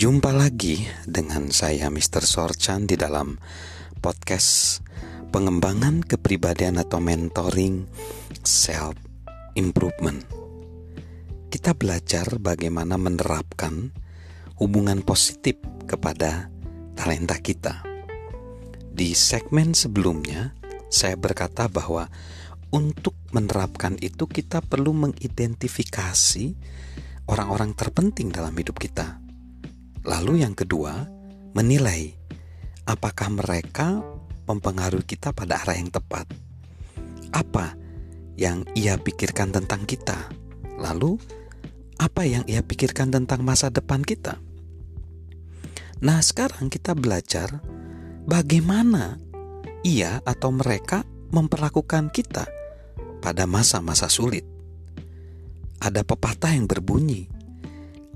Jumpa lagi dengan saya Mr. Sorchan di dalam podcast pengembangan kepribadian atau mentoring self improvement. Kita belajar bagaimana menerapkan hubungan positif kepada talenta kita. Di segmen sebelumnya, saya berkata bahwa untuk menerapkan itu kita perlu mengidentifikasi orang-orang terpenting dalam hidup kita Lalu yang kedua, menilai apakah mereka mempengaruhi kita pada arah yang tepat. Apa yang ia pikirkan tentang kita? Lalu apa yang ia pikirkan tentang masa depan kita? Nah, sekarang kita belajar bagaimana ia atau mereka memperlakukan kita pada masa-masa sulit. Ada pepatah yang berbunyi,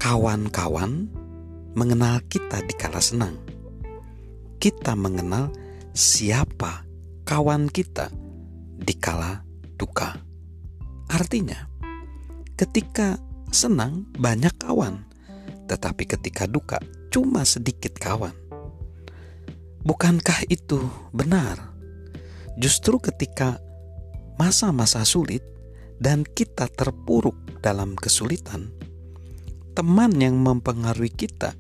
"Kawan-kawan mengenal kita di kala senang. Kita mengenal siapa kawan kita di kala duka. Artinya, ketika senang banyak kawan, tetapi ketika duka cuma sedikit kawan. Bukankah itu benar? Justru ketika masa-masa sulit dan kita terpuruk dalam kesulitan, teman yang mempengaruhi kita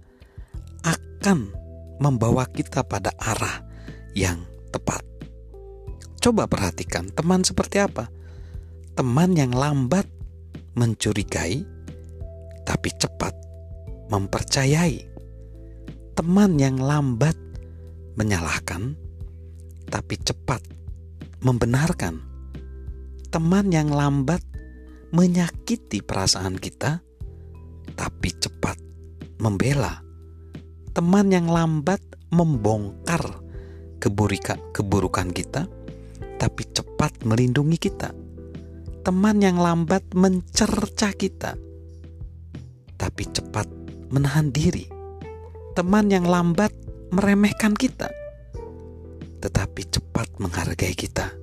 akan membawa kita pada arah yang tepat. Coba perhatikan teman seperti apa? Teman yang lambat mencurigai, tapi cepat mempercayai. Teman yang lambat menyalahkan, tapi cepat membenarkan. Teman yang lambat menyakiti perasaan kita, tapi cepat membela teman yang lambat membongkar keburika, keburukan kita, tapi cepat melindungi kita. Teman yang lambat mencerca kita, tapi cepat menahan diri. Teman yang lambat meremehkan kita, tetapi cepat menghargai kita.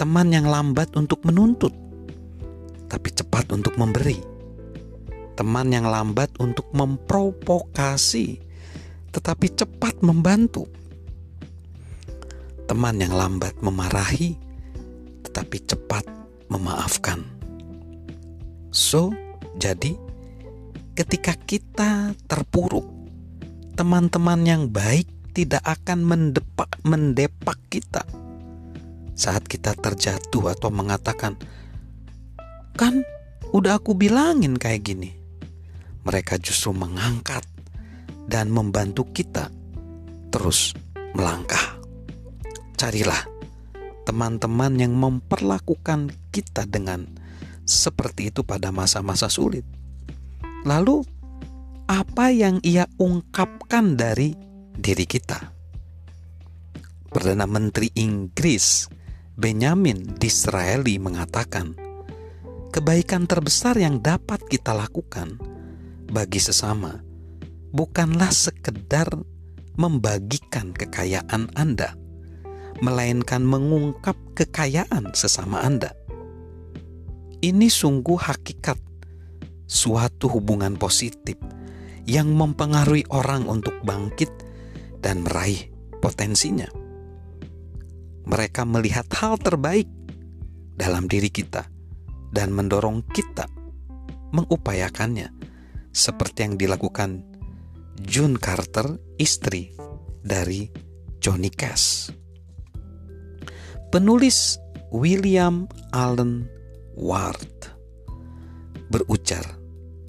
Teman yang lambat untuk menuntut, tapi cepat untuk memberi teman yang lambat untuk memprovokasi, tetapi cepat membantu. Teman yang lambat memarahi, tetapi cepat memaafkan. So, jadi ketika kita terpuruk, teman-teman yang baik tidak akan mendepak mendepak kita saat kita terjatuh atau mengatakan, "Kan udah aku bilangin kayak gini." Mereka justru mengangkat dan membantu kita terus melangkah. Carilah teman-teman yang memperlakukan kita dengan seperti itu pada masa-masa sulit. Lalu, apa yang ia ungkapkan dari diri kita? Perdana Menteri Inggris Benjamin Disraeli mengatakan, "Kebaikan terbesar yang dapat kita lakukan bagi sesama bukanlah sekedar membagikan kekayaan Anda, melainkan mengungkap kekayaan sesama Anda. Ini sungguh hakikat suatu hubungan positif yang mempengaruhi orang untuk bangkit dan meraih potensinya. Mereka melihat hal terbaik dalam diri kita dan mendorong kita mengupayakannya seperti yang dilakukan June Carter, istri dari Johnny Cash. Penulis William Allen Ward berujar,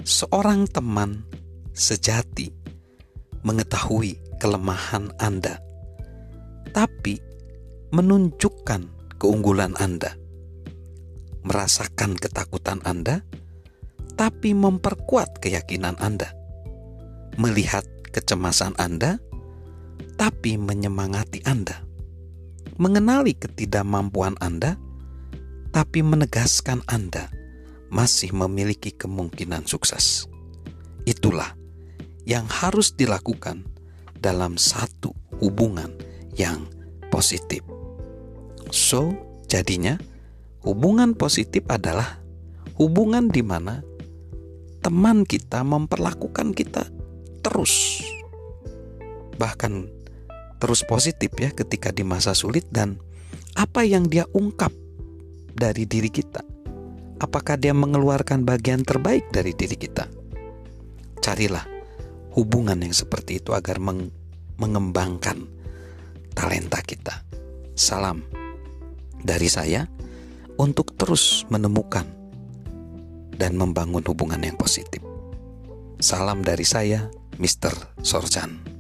seorang teman sejati mengetahui kelemahan Anda, tapi menunjukkan keunggulan Anda, merasakan ketakutan Anda, tapi memperkuat keyakinan Anda. Melihat kecemasan Anda, tapi menyemangati Anda. Mengenali ketidakmampuan Anda, tapi menegaskan Anda masih memiliki kemungkinan sukses. Itulah yang harus dilakukan dalam satu hubungan yang positif. So, jadinya hubungan positif adalah hubungan di mana teman kita memperlakukan kita terus bahkan terus positif ya ketika di masa sulit dan apa yang dia ungkap dari diri kita. Apakah dia mengeluarkan bagian terbaik dari diri kita? Carilah hubungan yang seperti itu agar meng mengembangkan talenta kita. Salam dari saya untuk terus menemukan dan membangun hubungan yang positif. Salam dari saya, Mr. Sorjan.